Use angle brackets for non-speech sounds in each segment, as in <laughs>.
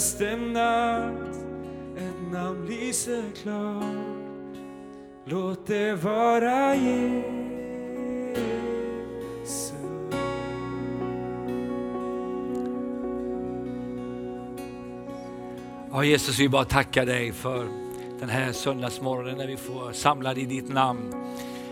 mörkaste natt ett namn lyser klart. Låt det vara Jesus. Ja, Jesus, vi bara tackar dig för den här söndagsmorgonen när vi får samla i ditt namn.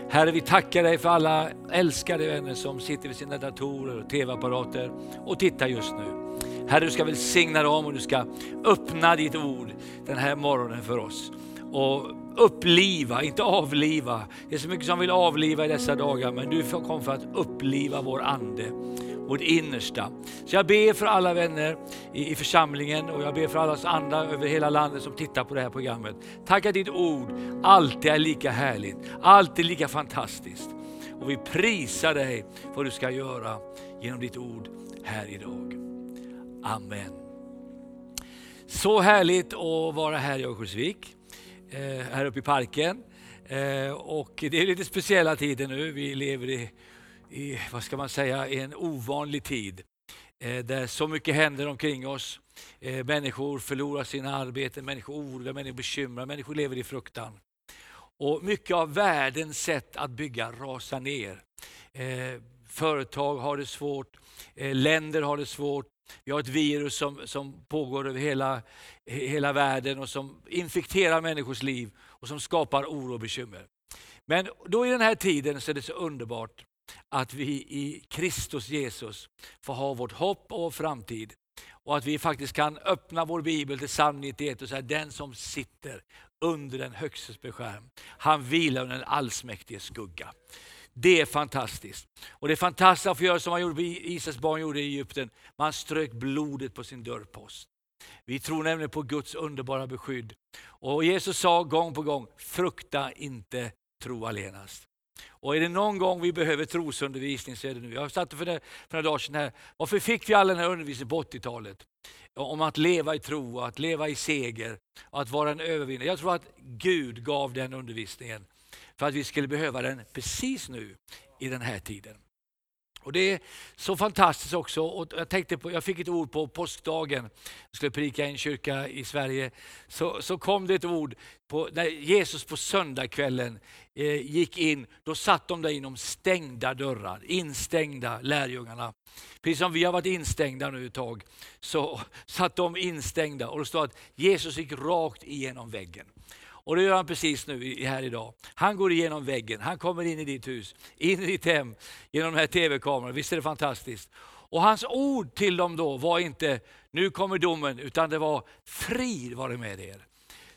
Herre, vi tackar dig för alla älskade vänner som sitter vid sina datorer och tv-apparater och tittar just nu. Herre, du ska välsigna dem och du ska öppna ditt ord den här morgonen för oss. Och uppliva, inte avliva. Det är så mycket som vill avliva i dessa dagar, men du kom för att uppliva vår ande vårt innersta. Så jag ber för alla vänner i, i församlingen och jag ber för alla oss andra över hela landet som tittar på det här programmet. Tack att ditt ord alltid är lika härligt, alltid lika fantastiskt. Och vi prisar dig för vad du ska göra genom ditt ord här idag. Amen. Så härligt att vara här i Örnsköldsvik, eh, här uppe i parken. Eh, och det är lite speciella tider nu. Vi lever i i, vad ska man säga, en ovanlig tid eh, där så mycket händer omkring oss. Människor förlorar sina arbeten, människor oroar, människor bekymrar, människor lever i fruktan. Och Mycket av världens sätt att bygga rasar ner. Företag har det svårt, länder har det svårt. Vi har ett virus som, som pågår över hela, hela världen och som infekterar människors liv och som skapar oro och bekymmer. Men då i den här tiden så är det så underbart att vi i Kristus Jesus får ha vårt hopp och vår framtid. Och att vi faktiskt kan öppna vår bibel till psalm 91 och säga den som sitter under den högstes beskärm, han vilar under den allsmäktiges skugga. Det är fantastiskt. Och Det är fantastiskt att få göra som man gjorde, Israels barn gjorde i Egypten. Man strök blodet på sin dörrpost. Vi tror nämligen på Guds underbara beskydd. Och Jesus sa gång på gång, frukta inte, tro allenast. Och är det någon gång vi behöver trosundervisning så är det nu. Jag satt för, det, för några dagar sedan här, varför fick vi all den här undervisningen på 80-talet? Om att leva i tro, att leva i seger, och att vara en övervinnare. Jag tror att Gud gav den undervisningen för att vi skulle behöva den precis nu i den här tiden. Och Det är så fantastiskt också. Och jag, tänkte på, jag fick ett ord på påskdagen, jag skulle prika i en kyrka i Sverige. Så, så kom det ett ord, på, när Jesus på söndagskvällen eh, gick in, då satt de där inom stängda dörrar, instängda lärjungarna. Precis som vi har varit instängda nu ett tag, så satt de instängda och det står att Jesus gick rakt igenom väggen. Och det gör han precis nu här idag. Han går igenom väggen, han kommer in i ditt hus, in i ditt hem genom den här tv-kameran. Visst är det fantastiskt? Och hans ord till dem då var inte, nu kommer domen, utan det var frid var det med er.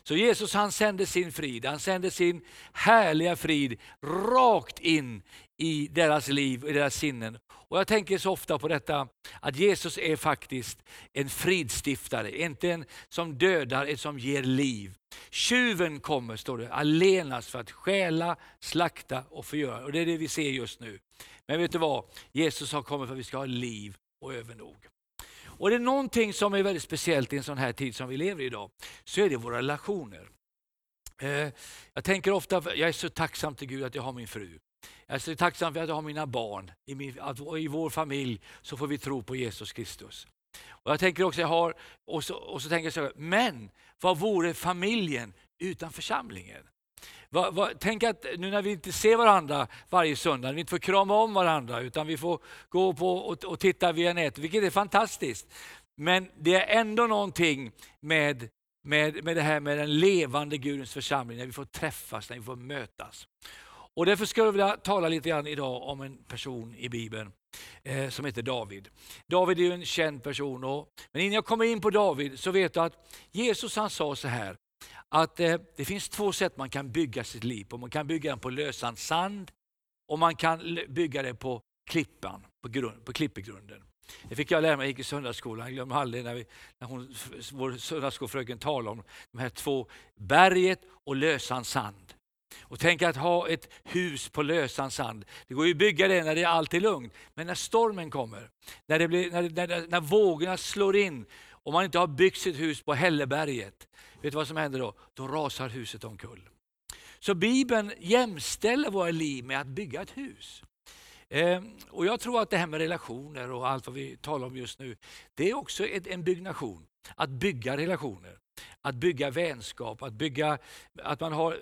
Så Jesus han sände sin frid, han sände sin härliga frid rakt in i deras liv, i deras sinnen. Och Jag tänker så ofta på detta att Jesus är faktiskt en fridstiftare, inte en som dödar, en som ger liv. Tjuven kommer, står det, allenast för att stjäla, slakta och förgöra. Och det är det vi ser just nu. Men vet du vad? Jesus har kommit för att vi ska ha liv och övernog. Och det är någonting som är väldigt speciellt i en sån här tid som vi lever i idag, så är det våra relationer. Eh, jag tänker ofta, jag är så tacksam till Gud att jag har min fru. Jag är så tacksam för att jag har mina barn. I, min, att, I vår familj så får vi tro på Jesus Kristus. Och Jag tänker också, jag har, och så, och så tänker jag så här, men vad vore familjen utan församlingen? Va, va, tänk att nu när vi inte ser varandra varje söndag, vi inte får krama om varandra utan vi får gå på och, och titta via nätet, vilket är fantastiskt. Men det är ändå någonting med, med, med det här med den levande Gudens församling, när vi får träffas, när vi får mötas. Och Därför skulle jag vilja tala lite grann idag om en person i Bibeln eh, som heter David. David är en känd person. Och, men innan jag kommer in på David så vet du att Jesus han sa så här att eh, det finns två sätt man kan bygga sitt liv på. Man kan bygga den på lösan sand och man kan bygga det på klippan, på, grund, på klippegrunden. Det fick jag lära mig i söndagsskolan. Jag glömmer aldrig när, vi, när hon, vår söndagsskolfröken talade om de här två, berget och lösan sand. Och tänk att ha ett hus på lösan sand. Det går ju att bygga det när det är alltid lugnt. Men när stormen kommer, när, det blir, när, när, när vågorna slår in och man inte har byggt sitt hus på Hälleberget, vet du vad som händer då? Då rasar huset omkull. Så Bibeln jämställer våra liv med att bygga ett hus. Ehm, och Jag tror att det här med relationer och allt vad vi talar om just nu, det är också en byggnation. Att bygga relationer, att bygga vänskap, att bygga att man har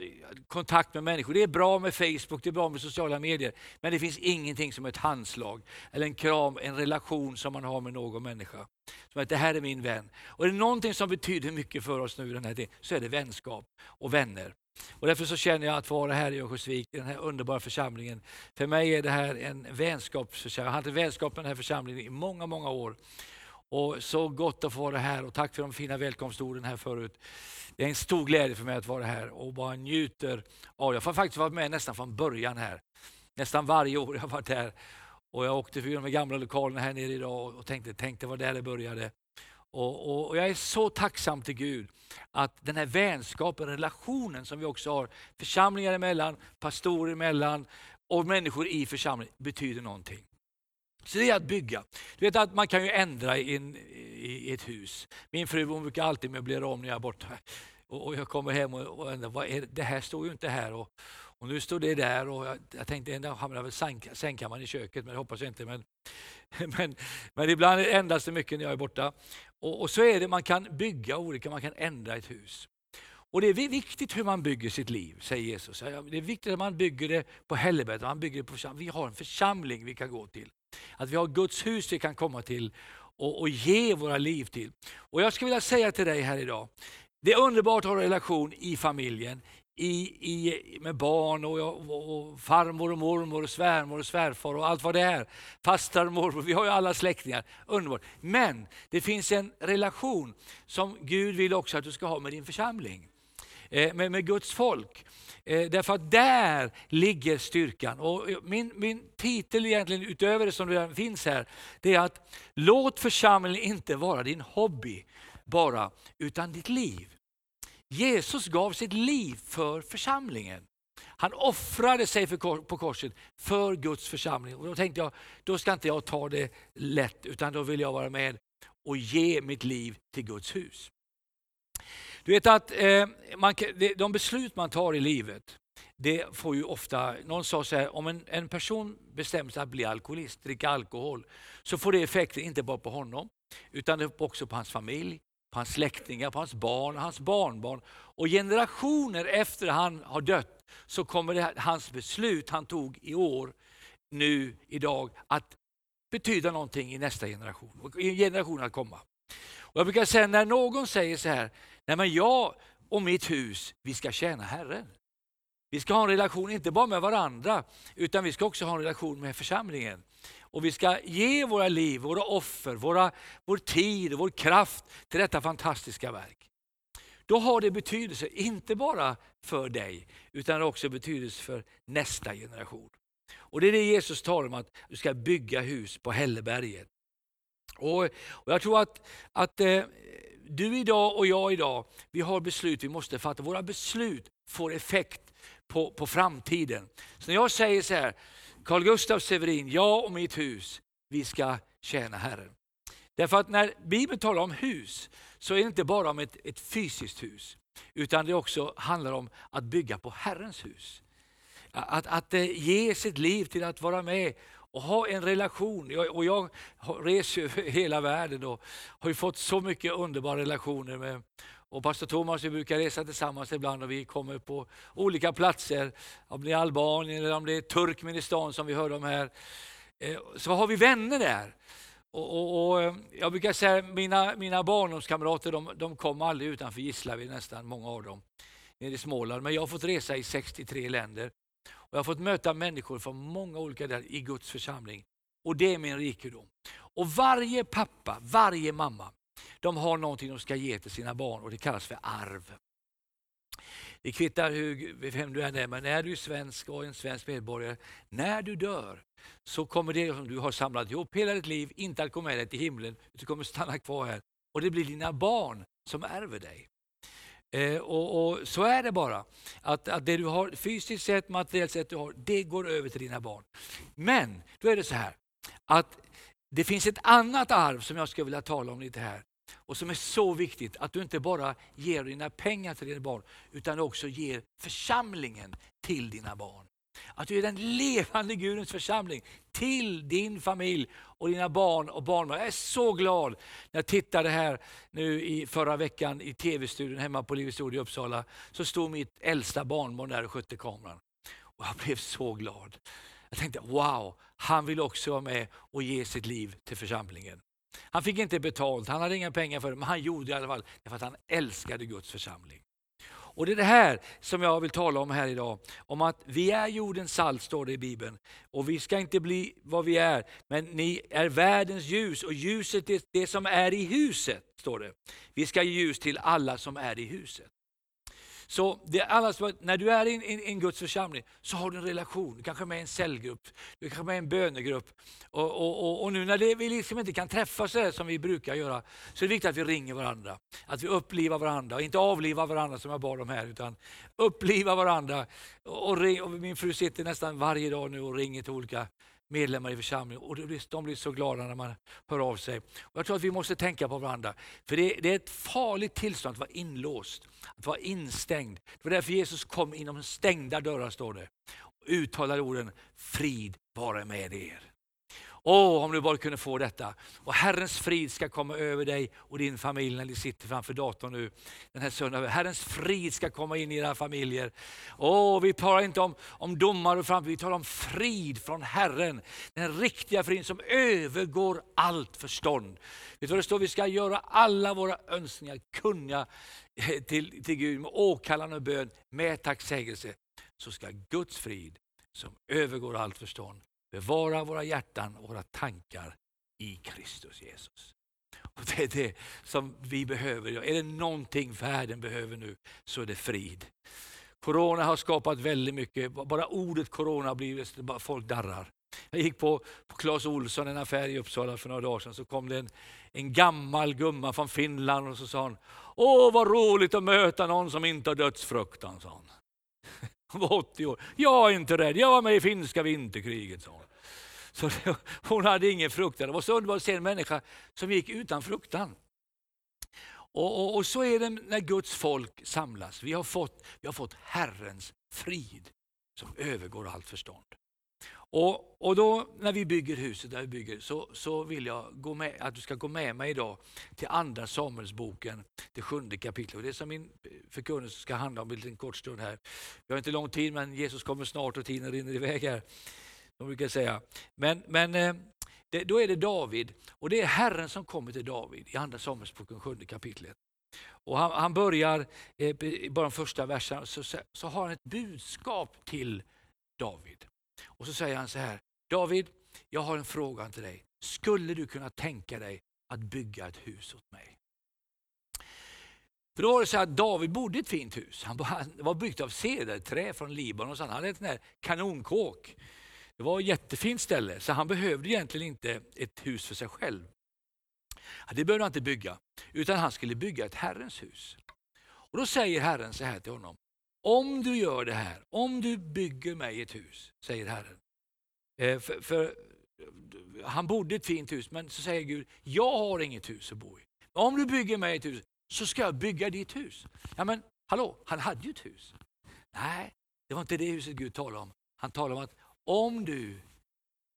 kontakt med människor. Det är bra med Facebook, det är bra med sociala medier, men det finns ingenting som ett handslag, eller en kram, en relation som man har med någon människa. Som att det här är min vän. Och är det någonting som betyder mycket för oss nu i den här tiden, så är det vänskap och vänner. Och därför så känner jag att få vara här i Örnsköldsvik, i den här underbara församlingen. För mig är det här en vänskapsförsamling. Jag har haft vänskap med den här församlingen i många, många år. Och Så gott att få vara här och tack för de fina välkomstorden här förut. Det är en stor glädje för mig att vara här och bara njuter av. Jag har faktiskt varit med nästan från början här. Nästan varje år jag har varit här. Och jag åkte förbi de gamla lokalerna här nere idag och tänkte, tänkte var där det började. Och, och, och, Jag är så tacksam till Gud att den här vänskapen, relationen som vi också har församlingar emellan, pastorer emellan och människor i församlingen betyder någonting. Så det är att bygga. Du vet att man kan ju ändra i, i ett hus. Min fru hon brukar alltid möblera om när jag är borta. Och, och jag kommer hem och, och ändrar, vad är det? det här står ju inte här. Och, och nu står det där och jag, jag tänkte att hamnar väl sängkammaren i köket, men det hoppas jag inte. Men, <laughs> men, men ibland ändras det mycket när jag är borta. Och, och, så är det, man kan bygga olika, man kan ändra ett hus. Och Det är viktigt hur man bygger sitt liv, säger Jesus. Det är viktigt att man bygger det på helvetet, man bygger det på Vi har en församling vi kan gå till. Att vi har Guds hus vi kan komma till och, och ge våra liv till. Och Jag skulle vilja säga till dig här idag, det är underbart att ha en relation i familjen, i, i, med barn och, och, och, farmor och mormor och svärmor och svärfar och allt vad det är. Fastar och mormor, vi har ju alla släktingar. Underbart. Men det finns en relation som Gud vill också att du ska ha med din församling. Eh, med, med Guds folk. Eh, därför att där ligger styrkan. Och min, min titel egentligen, utöver det som redan finns här, det är att låt församlingen inte vara din hobby bara, utan ditt liv. Jesus gav sitt liv för församlingen. Han offrade sig för, på korset för Guds församling. Och då tänkte jag, då ska inte jag ta det lätt, utan då vill jag vara med och ge mitt liv till Guds hus. Du vet att eh, man, de beslut man tar i livet, det får ju ofta, någon sa så här, om en, en person bestämmer sig att bli alkoholist, dricka alkohol, så får det effekter inte bara på honom, utan också på hans familj, på hans släktingar, på hans barn, hans barnbarn. Och generationer efter han har dött så kommer det, hans beslut han tog i år, nu, idag, att betyda någonting i nästa generation, och i generationen att komma. Och jag brukar säga när någon säger så här, nej men jag och mitt hus, vi ska tjäna Herren. Vi ska ha en relation inte bara med varandra, utan vi ska också ha en relation med församlingen. Och vi ska ge våra liv, våra offer, våra, vår tid och vår kraft till detta fantastiska verk. Då har det betydelse, inte bara för dig, utan också betydelse för nästa generation. Och Det är det Jesus talar om, att du ska bygga hus på Hälleberget. Och, och Jag tror att, att eh, du idag och jag idag, vi har beslut vi måste fatta. Våra beslut får effekt på, på framtiden. Så när jag säger så här, Carl Gustaf Severin, jag och mitt hus, vi ska tjäna Herren. Därför att när Bibeln talar om hus så är det inte bara om ett, ett fysiskt hus, utan det också handlar om att bygga på Herrens hus. Att, att eh, ge sitt liv till att vara med och ha en relation. Jag, och jag reser över hela världen och har ju fått så mycket underbara relationer med och pastor Thomas, vi brukar resa tillsammans ibland och vi kommer på olika platser, om det är Albanien eller om det är Turkmenistan som vi hörde om här. Eh, så har vi vänner där. Och, och, och eh, jag brukar säga mina, mina barndomskamrater de, de kom aldrig utanför Gislaved, nästan många av dem, nere i Småland. Men jag har fått resa i 63 länder. Och jag har fått möta människor från många olika delar i Guds församling. Och det är min rikedom. Och varje pappa, varje mamma de har någonting de ska ge till sina barn och det kallas för arv. Det kvittar hur, vem du än är, men är du svensk och en svensk medborgare, när du dör så kommer det som du har samlat ihop hela ditt liv inte att gå med dig till himlen, utan kommer stanna kvar här. Och det blir dina barn som ärver dig. Eh, och, och, Så är det bara. Att, att det du har fysiskt sett, materiellt sett, du har, det går över till dina barn. Men då är det så här att det finns ett annat arv som jag skulle vilja tala om lite här och som är så viktigt att du inte bara ger dina pengar till dina barn utan också ger församlingen till dina barn. Att du är den levande Gudens församling till din familj och dina barn och barnbarn. Jag är så glad när jag tittade här nu i förra veckan i tv-studion hemma på Livets Ord i Uppsala. Så stod mitt äldsta barnbarn där och skötte kameran. Och jag blev så glad. Jag tänkte wow, han vill också vara med och ge sitt liv till församlingen. Han fick inte betalt, han hade inga pengar för det, men han gjorde det i alla fall därför att han älskade Guds församling. Och Det är det här som jag vill tala om här idag. Om att vi är jordens salt, står det i Bibeln. Och vi ska inte bli vad vi är, men ni är världens ljus och ljuset är det som är i huset, står det. Vi ska ge ljus till alla som är i huset. Så det är alla som, när du är i en, en, Guds församling så har du en relation, du kanske är med i en cellgrupp, du kanske är med i en bönegrupp. Och, och, och, och nu när det, vi liksom inte kan träffas så som vi brukar göra så är det viktigt att vi ringer varandra. Att vi upplivar varandra, och inte avlivar varandra som jag bad om här, utan uppliva varandra. Och, ring, och min fru sitter nästan varje dag nu och ringer till olika medlemmar i församlingen och de blir så glada när man hör av sig. Och jag tror att vi måste tänka på varandra. För det, det är ett farligt tillstånd att vara inlåst, att vara instängd. Det var därför Jesus kom inom stängda dörrar, står det. Och uttalade orden, frid vare med er. Åh, om du bara kunde få detta. Och Herrens frid ska komma över dig och din familj när ni sitter framför datorn nu den här söndagen. Herrens frid ska komma in i era familjer. Åh, vi talar inte om, om domar och framtid, vi talar om frid från Herren. Den riktiga friden som övergår allt förstånd. Vet du vad det står? Vi ska göra alla våra önskningar kunniga eh, till, till Gud med åkallan och bön, med tacksägelse. Så ska Guds frid som övergår allt förstånd Bevara våra hjärtan och våra tankar i Kristus Jesus. Och det är det som vi behöver. Är det någonting världen behöver nu så är det frid. Corona har skapat väldigt mycket, bara ordet corona har så bara folk darrar. Jag gick på, på Clas Olsson, en affär i Uppsala för några dagar sedan, så kom det en, en gammal gumma från Finland och så sa hon, Åh vad roligt att möta någon som inte har dödsfruktan, sa hon. Hon var 80 år. Jag är inte rädd, jag var med i finska vinterkriget, sa hon. Så hon hade ingen fruktan. Det var så underbart att se en människa som gick utan fruktan. Och, och, och, så är det när Guds folk samlas. Vi har, fått, vi har fått Herrens frid som övergår allt förstånd. Och, och då när vi bygger huset där vi bygger så, så vill jag gå med, att du ska gå med mig idag till andra Samuelsboken, det sjunde kapitlet. Och det som min förkunnelse ska handla om en liten kort stund här. Vi har inte lång tid men Jesus kommer snart och tiden rinner iväg här. De brukar säga. Men, men eh, det, då är det David och det är Herren som kommer till David i andra Samuelsboken, sjunde kapitlet. Och han, han börjar, eh, bara de första verserna, så, så har han ett budskap till David. Och så säger han så här, David, jag har en fråga till dig. Skulle du kunna tänka dig att bygga ett hus åt mig? För då var det så att David bodde i ett fint hus. Han var byggt av cederträ från Libanon. Så han hade en kanonkåk. Det var ett jättefint ställe, så han behövde egentligen inte ett hus för sig själv. Det behövde han inte bygga, utan han skulle bygga ett Herrens hus. Och Då säger Herren så här till honom. Om du gör det här, om du bygger mig ett hus, säger Herren. Eh, för, för, han bodde i ett fint hus, men så säger Gud, jag har inget hus att bo i. Om du bygger mig ett hus, så ska jag bygga ditt hus. Ja men hallå, han hade ju ett hus. Nej, det var inte det huset Gud talade om. Han talade om att om du,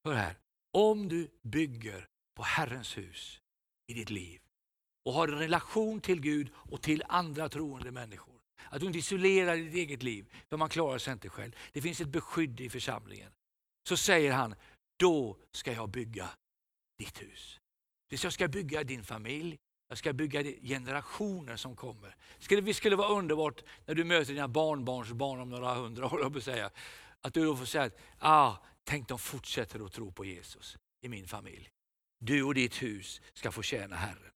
hör här, om du bygger på Herrens hus i ditt liv och har en relation till Gud och till andra troende människor. Att du inte isolerar ditt eget liv, för man klarar sig inte själv. Det finns ett beskydd i församlingen. Så säger han, då ska jag bygga ditt hus. Jag ska bygga din familj, jag ska bygga generationer som kommer. Det skulle vara underbart när du möter dina barnbarns barn om några hundra år. Säga, att du då får säga att ah, tänk de fortsätter att tro på Jesus i min familj. Du och ditt hus ska få tjäna Herren.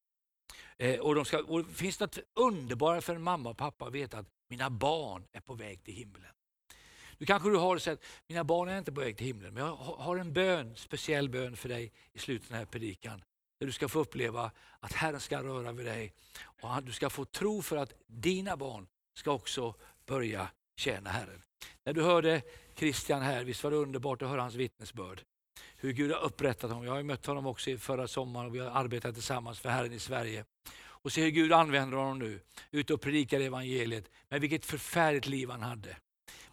Eh, och, de ska, och det finns något underbart för en mamma och pappa att veta att mina barn är på väg till himlen. Nu kanske du har sett, mina barn är inte på väg till himlen, men jag har en bön, speciell bön för dig i slutet av den här predikan. där du ska få uppleva att Herren ska röra vid dig och att du ska få tro för att dina barn ska också börja tjäna Herren. När du hörde Christian här, visst var det underbart att höra hans vittnesbörd? Hur Gud har upprättat honom. Jag har mött honom också förra sommaren och vi har arbetat tillsammans för Herren i Sverige. Och se hur Gud använder honom nu, ute och predikar evangeliet. Men vilket förfärligt liv han hade.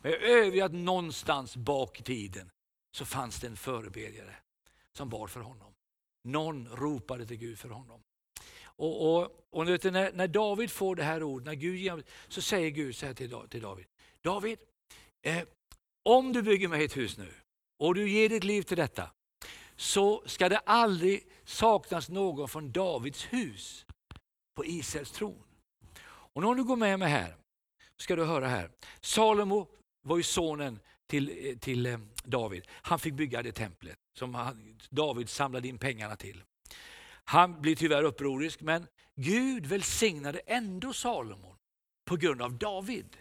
Men jag är övertygad att någonstans bak i tiden så fanns det en förebedjare som bar för honom. Någon ropade till Gud för honom. Och, och, och när, när David får det här ordet, när Gud så säger Gud så här till, till David. David, eh, om du bygger mig ett hus nu och du ger ditt liv till detta, så ska det aldrig saknas någon från Davids hus på Israels tron. Och nu om du går med mig här, ska du höra här. Salomo var ju sonen till, eh, till eh, David. Han fick bygga det templet som han, David samlade in pengarna till. Han blir tyvärr upprorisk, men Gud välsignade ändå Salomon på grund av David.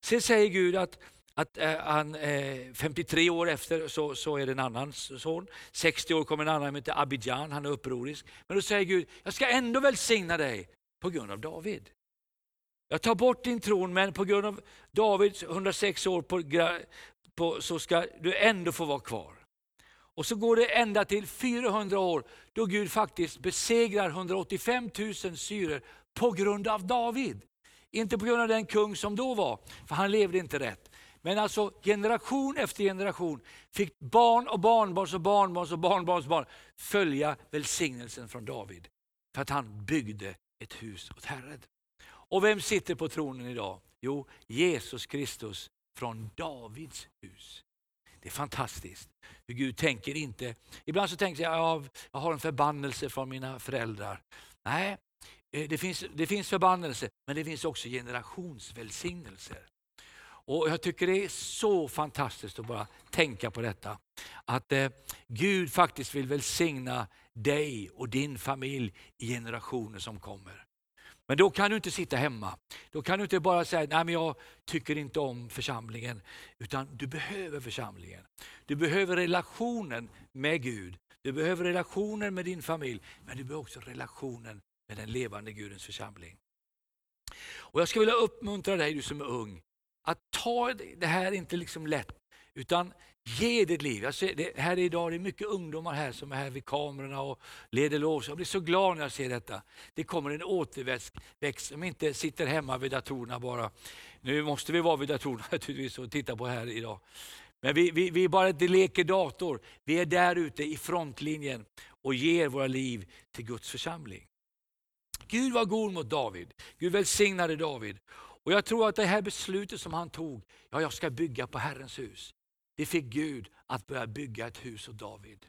Sen säger Gud att, att eh, han, eh, 53 år efter så, så är det en annan son. 60 år kommer en annan som heter Abidjan, han är upprorisk. Men då säger Gud, jag ska ändå välsigna dig på grund av David. Jag tar bort din tron, men på grund av Davids 106 år på, på, så ska du ändå få vara kvar. Och så går det ända till 400 år då Gud faktiskt besegrar 185 000 syrer på grund av David. Inte på grund av den kung som då var, för han levde inte rätt. Men alltså generation efter generation fick barn och barnbarns och barnbarns och barnbarns barn följa välsignelsen från David. För att han byggde ett hus åt Herren. Och vem sitter på tronen idag? Jo, Jesus Kristus från Davids hus. Det är fantastiskt hur Gud tänker inte. Ibland så tänker jag att jag har en förbannelse från mina föräldrar. Nej, eh, det finns, det finns förbannelse men det finns också generationsvälsignelser. Och Jag tycker det är så fantastiskt att bara tänka på detta. Att eh, Gud faktiskt vill välsigna dig och din familj i generationer som kommer. Men då kan du inte sitta hemma. Då kan du inte bara säga, nej men jag tycker inte om församlingen. Utan du behöver församlingen. Du behöver relationen med Gud. Du behöver relationen med din familj. Men du behöver också relationen med den levande Gudens församling. Och Jag skulle vilja uppmuntra dig, du som är ung, att ta det här är inte liksom lätt. Utan Ge ditt liv. Jag ser, det, här idag det är mycket ungdomar här som är här vid kamerorna och leder lov. Jag blir så glad när jag ser detta. Det kommer en återväxt som inte sitter hemma vid datorerna bara. Nu måste vi vara vid datorerna <laughs> naturligtvis och titta på här idag. Men vi, vi, vi bara inte leker dator. Vi är där ute i frontlinjen och ger våra liv till Guds församling. Gud var god mot David. Gud välsignade David. Och Jag tror att det här beslutet som han tog, ja jag ska bygga på Herrens hus. Det fick Gud att börja bygga ett hus åt David.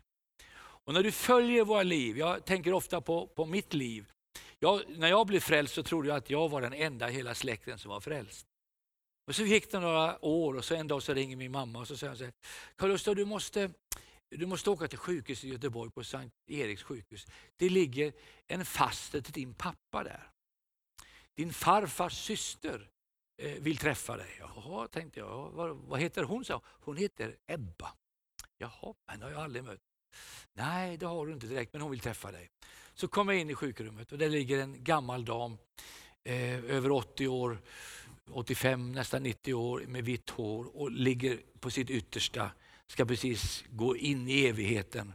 Och när du följer våra liv, jag tänker ofta på, på mitt liv. Jag, när jag blev frälst så trodde jag att jag var den enda i hela släkten som var frälst. Och så gick det några år och så en dag så ringer min mamma och så säger hon Carl-Gustaf du måste, du måste åka till sjukhuset i Göteborg på Sankt Eriks sjukhus. Det ligger en faster till din pappa där. Din farfars syster eh, vill träffa dig. Jaha, tänkte jag. Vad, vad heter hon? Så, hon heter Ebba. Jaha, Henne har jag aldrig mött. Nej, det har du inte direkt, men hon vill träffa dig. Så kommer jag in i sjukrummet och där ligger en gammal dam, eh, över 80 år, 85, nästan 90 år med vitt hår och ligger på sitt yttersta, ska precis gå in i evigheten.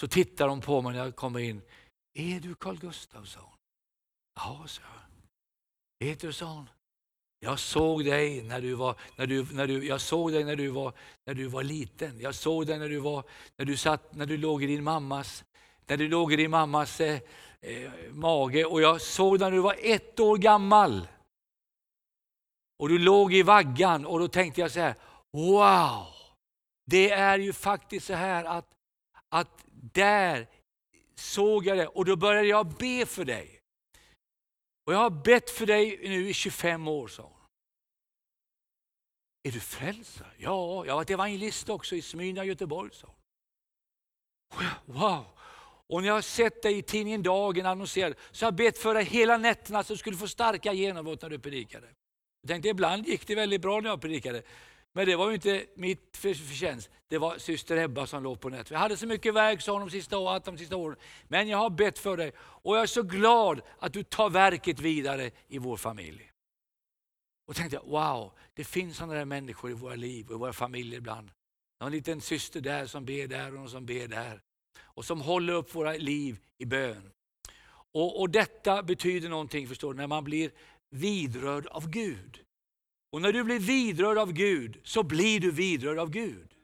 Så tittar hon på mig när jag kommer in. Är du Carl Gustafsson? Ja, sa jag. Petrus sa hon. Jag såg dig när du var, när du, när du, jag såg dig när du var, när du var liten. Jag såg dig när du, var, när du, satt, när du låg i din mammas, när du låg i din mammas eh, eh mage. Och jag såg dig när du var ett år gammal. Och du låg i vaggan och då tänkte jag så här, wow! Det är ju faktiskt så här att, att där såg jag det och då började jag be för dig. Och jag har bett för dig nu i 25 år, sa hon. Är du frälst? Ja, jag har varit evangelist också i Smyrna, Göteborg, sa hon. Wow! Och när jag har sett dig i tidningen Dagen annonserad så har jag bett för dig hela nätterna så du skulle få starka genombrott när du predikade. Jag tänkte ibland gick det väldigt bra när jag predikade. Men det var ju inte mitt förtjänst. Det var syster Ebba som låg på nätet. Jag hade så mycket verk, sa hon, de sista, åren, de sista åren. Men jag har bett för dig och jag är så glad att du tar verket vidare i vår familj. Och tänkte jag, wow, det finns sådana där människor i våra liv och i våra familjer ibland. En liten syster där som ber där och någon som ber där. Och som håller upp våra liv i bön. Och, och detta betyder någonting, förstår du, när man blir vidrörd av Gud. Och när du blir vidrörd av Gud så blir du vidrörd av Gud.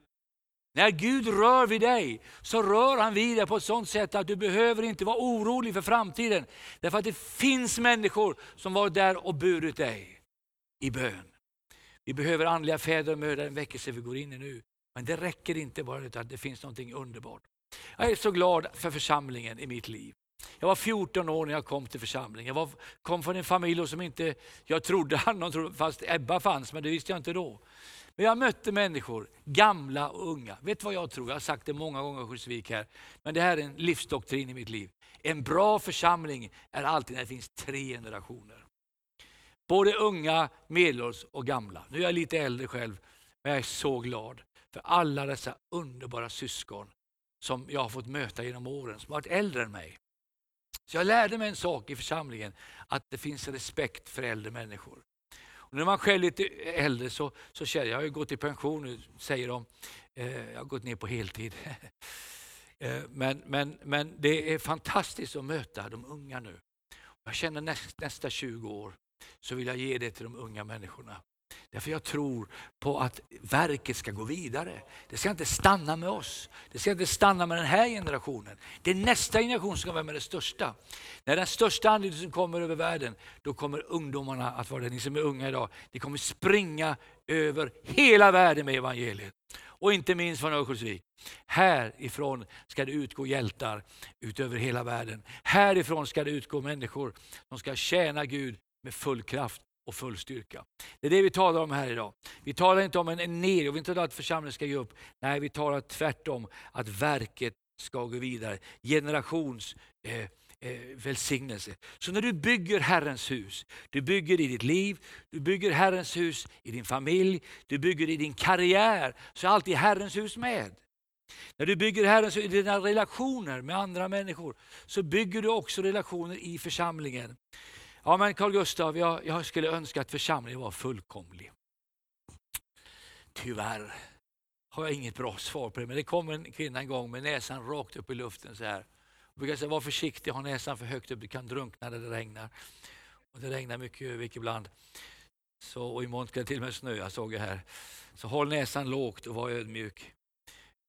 När Gud rör vid dig så rör han vid dig på ett sådant sätt att du behöver inte vara orolig för framtiden. Därför att det finns människor som varit där och burit dig i bön. Vi behöver andliga fäder och mödrar, en väckelse vi går in i nu. Men det räcker inte bara att det finns något underbart. Jag är så glad för församlingen i mitt liv. Jag var 14 år när jag kom till församlingen. Jag var, kom från en familj som inte jag trodde hade någon trodde, fast Ebba fanns, men det visste jag inte då. Men jag mötte människor, gamla och unga. Vet du vad jag tror? Jag har sagt det många gånger i Skjutsvik här. Men det här är en livsdoktrin i mitt liv. En bra församling är alltid när det finns tre generationer. Både unga, medelålders och gamla. Nu är jag lite äldre själv, men jag är så glad för alla dessa underbara syskon som jag har fått möta genom åren, som har varit äldre än mig. Så jag lärde mig en sak i församlingen, att det finns respekt för äldre människor. Och när man själv är lite äldre så, så känner jag, jag har ju gått i pension nu, säger de. Eh, jag har gått ner på heltid. <laughs> eh, men, men, men det är fantastiskt att möta de unga nu. Jag känner näst, nästa 20 år så vill jag ge det till de unga människorna. Därför jag tror på att verket ska gå vidare. Det ska inte stanna med oss. Det ska inte stanna med den här generationen. Det är nästa generation som ska vara med det största. När den största anledningen kommer över världen, då kommer ungdomarna att vara det. Ni som är unga idag, ni kommer springa över hela världen med evangeliet. Och inte minst från Örnsköldsvik. Härifrån ska det utgå hjältar utöver hela världen. Härifrån ska det utgå människor som ska tjäna Gud med full kraft och full styrka. Det är det vi talar om här idag. Vi talar inte om en, en ner, vi talar att församlingen ska ge upp. Nej, vi talar tvärtom att verket ska gå vidare. Generations eh, eh, välsignelse. Så när du bygger Herrens hus, du bygger i ditt liv, du bygger Herrens hus i din familj, du bygger i din karriär, så är alltid Herrens hus med. När du bygger Herrens hus i dina relationer med andra människor, så bygger du också relationer i församlingen. Ja men Carl Gustav, jag, jag skulle önska att församlingen var fullkomlig. Tyvärr har jag inget bra svar på det, men det kom en kvinna en gång med näsan rakt upp i luften så här. Jag brukar säga, var försiktig, ha näsan för högt upp, du kan drunkna när det regnar. Och det regnar mycket i Övik ibland. Så, och imorgon ska det till och med snöa, såg jag här. Så håll näsan lågt och var ödmjuk.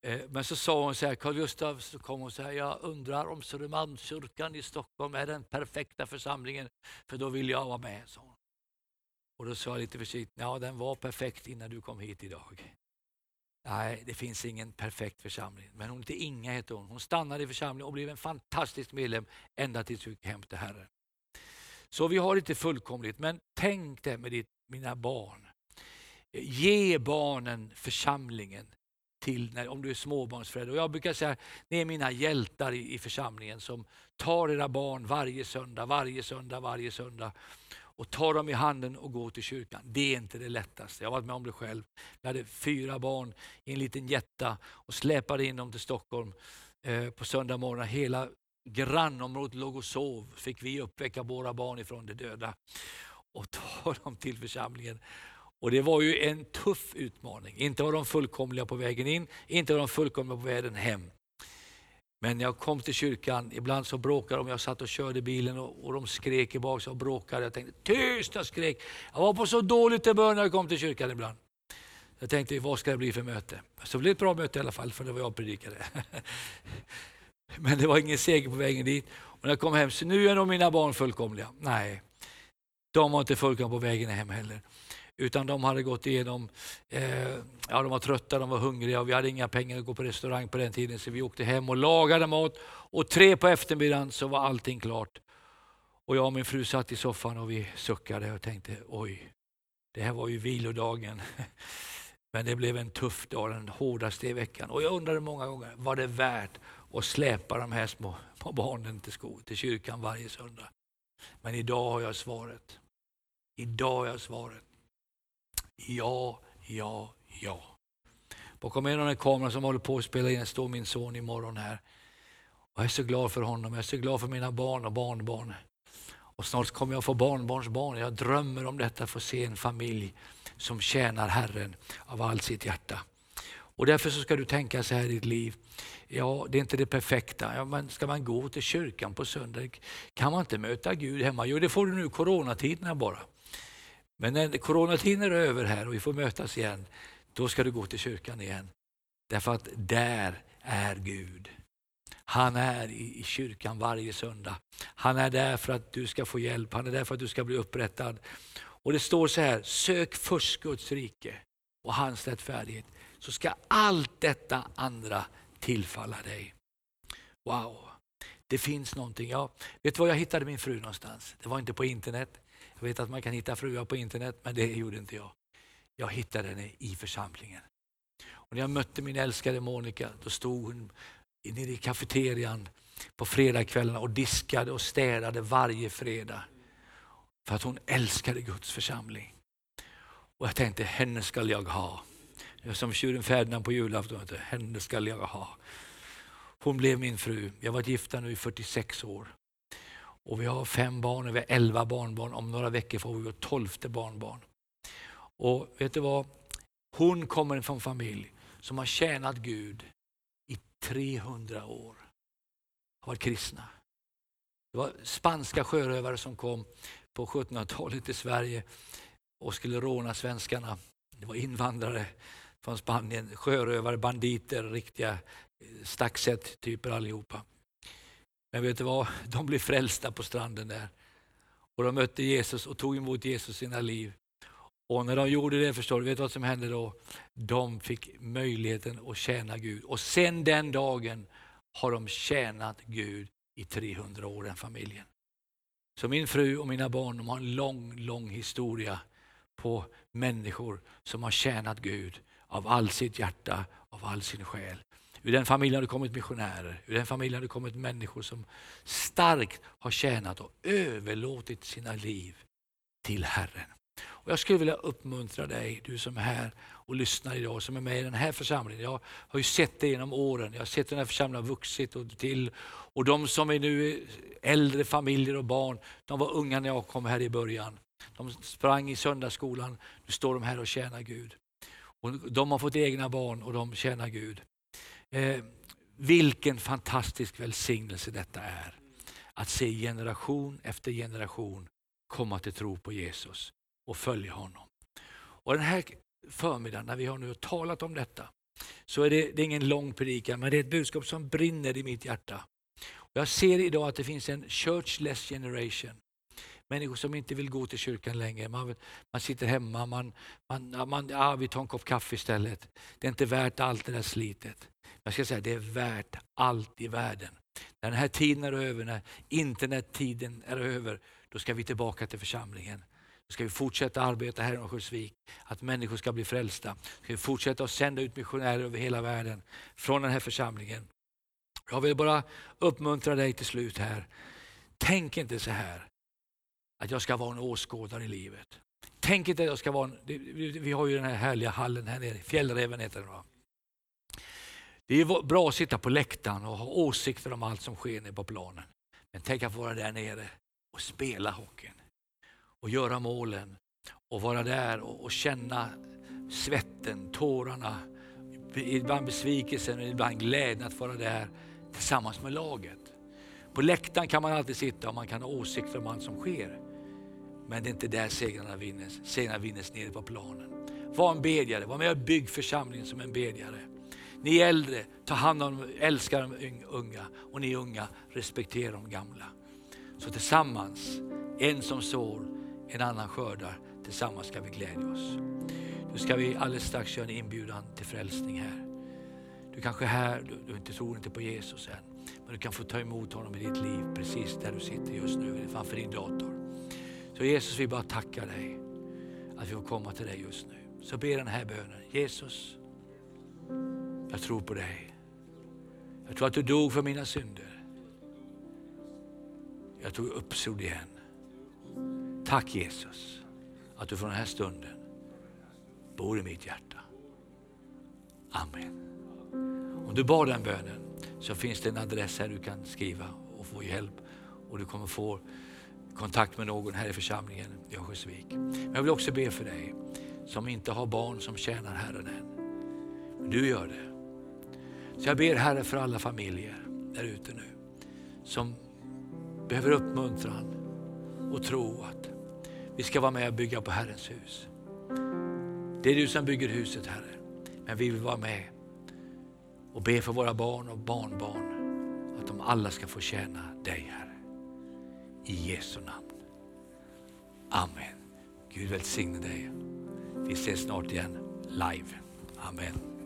Eh, men så sa hon så här, Carl Gustaf, så kom hon så här, jag undrar om Södermalmskyrkan i Stockholm är den perfekta församlingen, för då vill jag vara med. Så. Och då sa jag lite försiktigt, ja den var perfekt innan du kom hit idag. Nej, det finns ingen perfekt församling. Men hon hette Inga, hette hon. Hon stannade i församlingen och blev en fantastisk medlem ända tills hon gick hem till Herren. Så vi har inte fullkomligt, men tänk det med ditt, mina barn. Eh, ge barnen församlingen till när, om du är småbarnsförälder. Och jag brukar säga ni är mina hjältar i, i församlingen som tar era barn varje söndag, varje söndag, varje söndag och tar dem i handen och går till kyrkan. Det är inte det lättaste. Jag har varit med om det själv. Jag hade fyra barn i en liten jätta och släpade in dem till Stockholm eh, på söndag morgon. Hela grannområdet låg och sov. Fick vi uppväcka våra barn ifrån de döda och <laughs> ta dem till församlingen. Och Det var ju en tuff utmaning. Inte var de fullkomliga på vägen in, inte var de fullkomliga på vägen hem. Men när jag kom till kyrkan, ibland så bråkade de. Jag satt och körde bilen och, och de skrek i bak och bråkade. Jag tänkte, tyst! Jag skrek. Jag var på så dåligt humör när jag kom till kyrkan ibland. Jag tänkte, vad ska det bli för möte? Så det blev ett bra möte i alla fall, för det var jag predikade. <laughs> Men det var ingen seger på vägen dit. Och när jag kom hem, så nu är nog mina barn fullkomliga. Nej, de var inte fullkomliga på vägen hem heller. Utan de hade gått igenom, eh, ja de var trötta, de var hungriga och vi hade inga pengar att gå på restaurang på den tiden så vi åkte hem och lagade mat. Och tre på eftermiddagen så var allting klart. Och jag och min fru satt i soffan och vi suckade och tänkte oj, det här var ju vilodagen. <laughs> Men det blev en tuff dag, den hårdaste i veckan. Och jag undrade många gånger, var det värt att släpa de här små, små barnen till, sko, till kyrkan varje söndag? Men idag har jag svaret. Idag har jag svaret. Ja, ja, Ja. Bakom en av de kameror som håller på att spela in står min son imorgon här. Och jag är så glad för honom, jag är så glad för mina barn och barnbarn. Och snart kommer jag få barnbarnsbarn. Jag drömmer om detta, få se en familj som tjänar Herren av allt sitt hjärta. Och därför så ska du tänka så här i ditt liv. Ja, det är inte det perfekta. Ja, men ska man gå till kyrkan på söndag? Kan man inte möta Gud hemma? Jo, det får du nu i coronatiderna bara. Men när coronatiden är över här och vi får mötas igen, då ska du gå till kyrkan igen. Därför att där är Gud. Han är i kyrkan varje söndag. Han är där för att du ska få hjälp, han är där för att du ska bli upprättad. Och det står så här, sök först Guds rike och hans rättfärdighet, så ska allt detta andra tillfalla dig. Wow, det finns någonting. Ja, vet du var jag hittade min fru någonstans? Det var inte på internet. Jag vet att man kan hitta fruar på internet, men det gjorde inte jag. Jag hittade henne i församlingen. Och när jag mötte min älskade Monica, då stod hon nere i kafeterian på fredagskvällarna och diskade och städade varje fredag. För att hon älskade Guds församling. Och jag tänkte, henne skall jag ha. Som tjuren Ferdinand på julafton, henne skall jag ha. Hon blev min fru. Jag har varit gifta nu i 46 år. Och vi har fem barn och vi har elva barnbarn. Om några veckor får vi vårt tolfte barnbarn. Och vet du vad? Hon kommer från en familj som har tjänat Gud i 300 år. Har varit kristna. Det var spanska sjörövare som kom på 1700-talet till Sverige och skulle råna svenskarna. Det var invandrare från Spanien, sjörövare, banditer, riktiga eh, stackset-typer allihopa. Men vet du vad? <laughs> De blev frälsta på stranden där. Och de mötte Jesus och tog emot Jesus i sina liv. Och när de gjorde det, förstår du, vet du vad som hände då? De fick möjligheten att tjäna Gud. Och sen den dagen har de tjänat Gud i 300 år, den familjen. Så min fru och mina barn de har en lång, lång historia på människor som har tjänat Gud av all sitt hjärta, av all sin själ. Ur den familjen har det kommit missionärer, ur den familjen har det kommit människor som starkt har tjänat och överlåtit sina liv till Herren. Och jag skulle vilja uppmuntra dig, du som är här och lyssnar idag, som är med i den här församlingen. Jag har ju sett det genom åren, jag har sett den här församlingen vuxit och till. Och de som är nu äldre familjer och barn, de var unga när jag kom här i början. De sprang i söndagsskolan, nu står de här och tjänar Gud. Och de har fått egna barn och de tjänar Gud. Eh, vilken fantastisk välsignelse detta är. Att se generation efter generation komma till tro på Jesus och följa honom. Och Den här förmiddagen när vi har nu talat om detta så är det, det är ingen lång predikan men det är ett budskap som brinner i mitt hjärta. Och jag ser idag att det finns en churchless generation. Människor som inte vill gå till kyrkan längre. Man, man sitter hemma, man, man, man, ah, vi tar en kopp kaffe istället. Det är inte värt allt det där slitet. Jag ska säga det är värt allt i världen. När den här tiden är över, när internettiden är över, då ska vi tillbaka till församlingen. Då ska vi fortsätta arbeta här i Örnsköldsvik, att människor ska bli frälsta. Ska vi fortsätta att sända ut missionärer över hela världen från den här församlingen. Jag vill bara uppmuntra dig till slut här. Tänk inte så här, att jag ska vara en åskådare i livet. Tänk inte att jag ska vara en, vi har ju den här härliga hallen här nere, Fjällräven heter den. Va? Det är bra att sitta på läktaren och ha åsikter om allt som sker nere på planen. Men tänk att vara där nere och spela hockeyn. Och göra målen. Och vara där och, och känna svetten, tårarna, ibland besvikelsen, ibland glädjen att vara där tillsammans med laget. På läktaren kan man alltid sitta och man kan ha åsikter om allt som sker. Men det är inte där segrarna vinnes. Segrarna vinnes nere på planen. Var en bedjare, var med och bygg församlingen som en bedjare. Ni äldre, ta hand om, älska de unga och ni unga, respektera de gamla. Så tillsammans, en som sår, en annan skördar, tillsammans ska vi glädja oss. Nu ska vi alldeles strax göra en inbjudan till frälsning här. Du kanske är här, du, du inte tror inte på Jesus än, men du kan få ta emot honom i ditt liv precis där du sitter just nu, framför din dator. Så Jesus, vi bara tackar dig att vi får komma till dig just nu. Så be den här bönen. Jesus, jag tror på dig. Jag tror att du dog för mina synder. Jag tror uppstod igen. Tack Jesus att du från den här stunden bor i mitt hjärta. Amen. Om du bad den bönen så finns det en adress här du kan skriva och få hjälp. Och du kommer få kontakt med någon här i församlingen i Örnsköldsvik. Men jag vill också be för dig som inte har barn som tjänar Herren än. Men du gör det. Så jag ber Herre för alla familjer där ute nu som behöver uppmuntran och tro att vi ska vara med och bygga på Herrens hus. Det är du som bygger huset Herre, men vi vill vara med och be för våra barn och barnbarn att de alla ska få tjäna dig Herre. I Jesu namn. Amen. Gud välsigne dig. Vi ses snart igen live. Amen.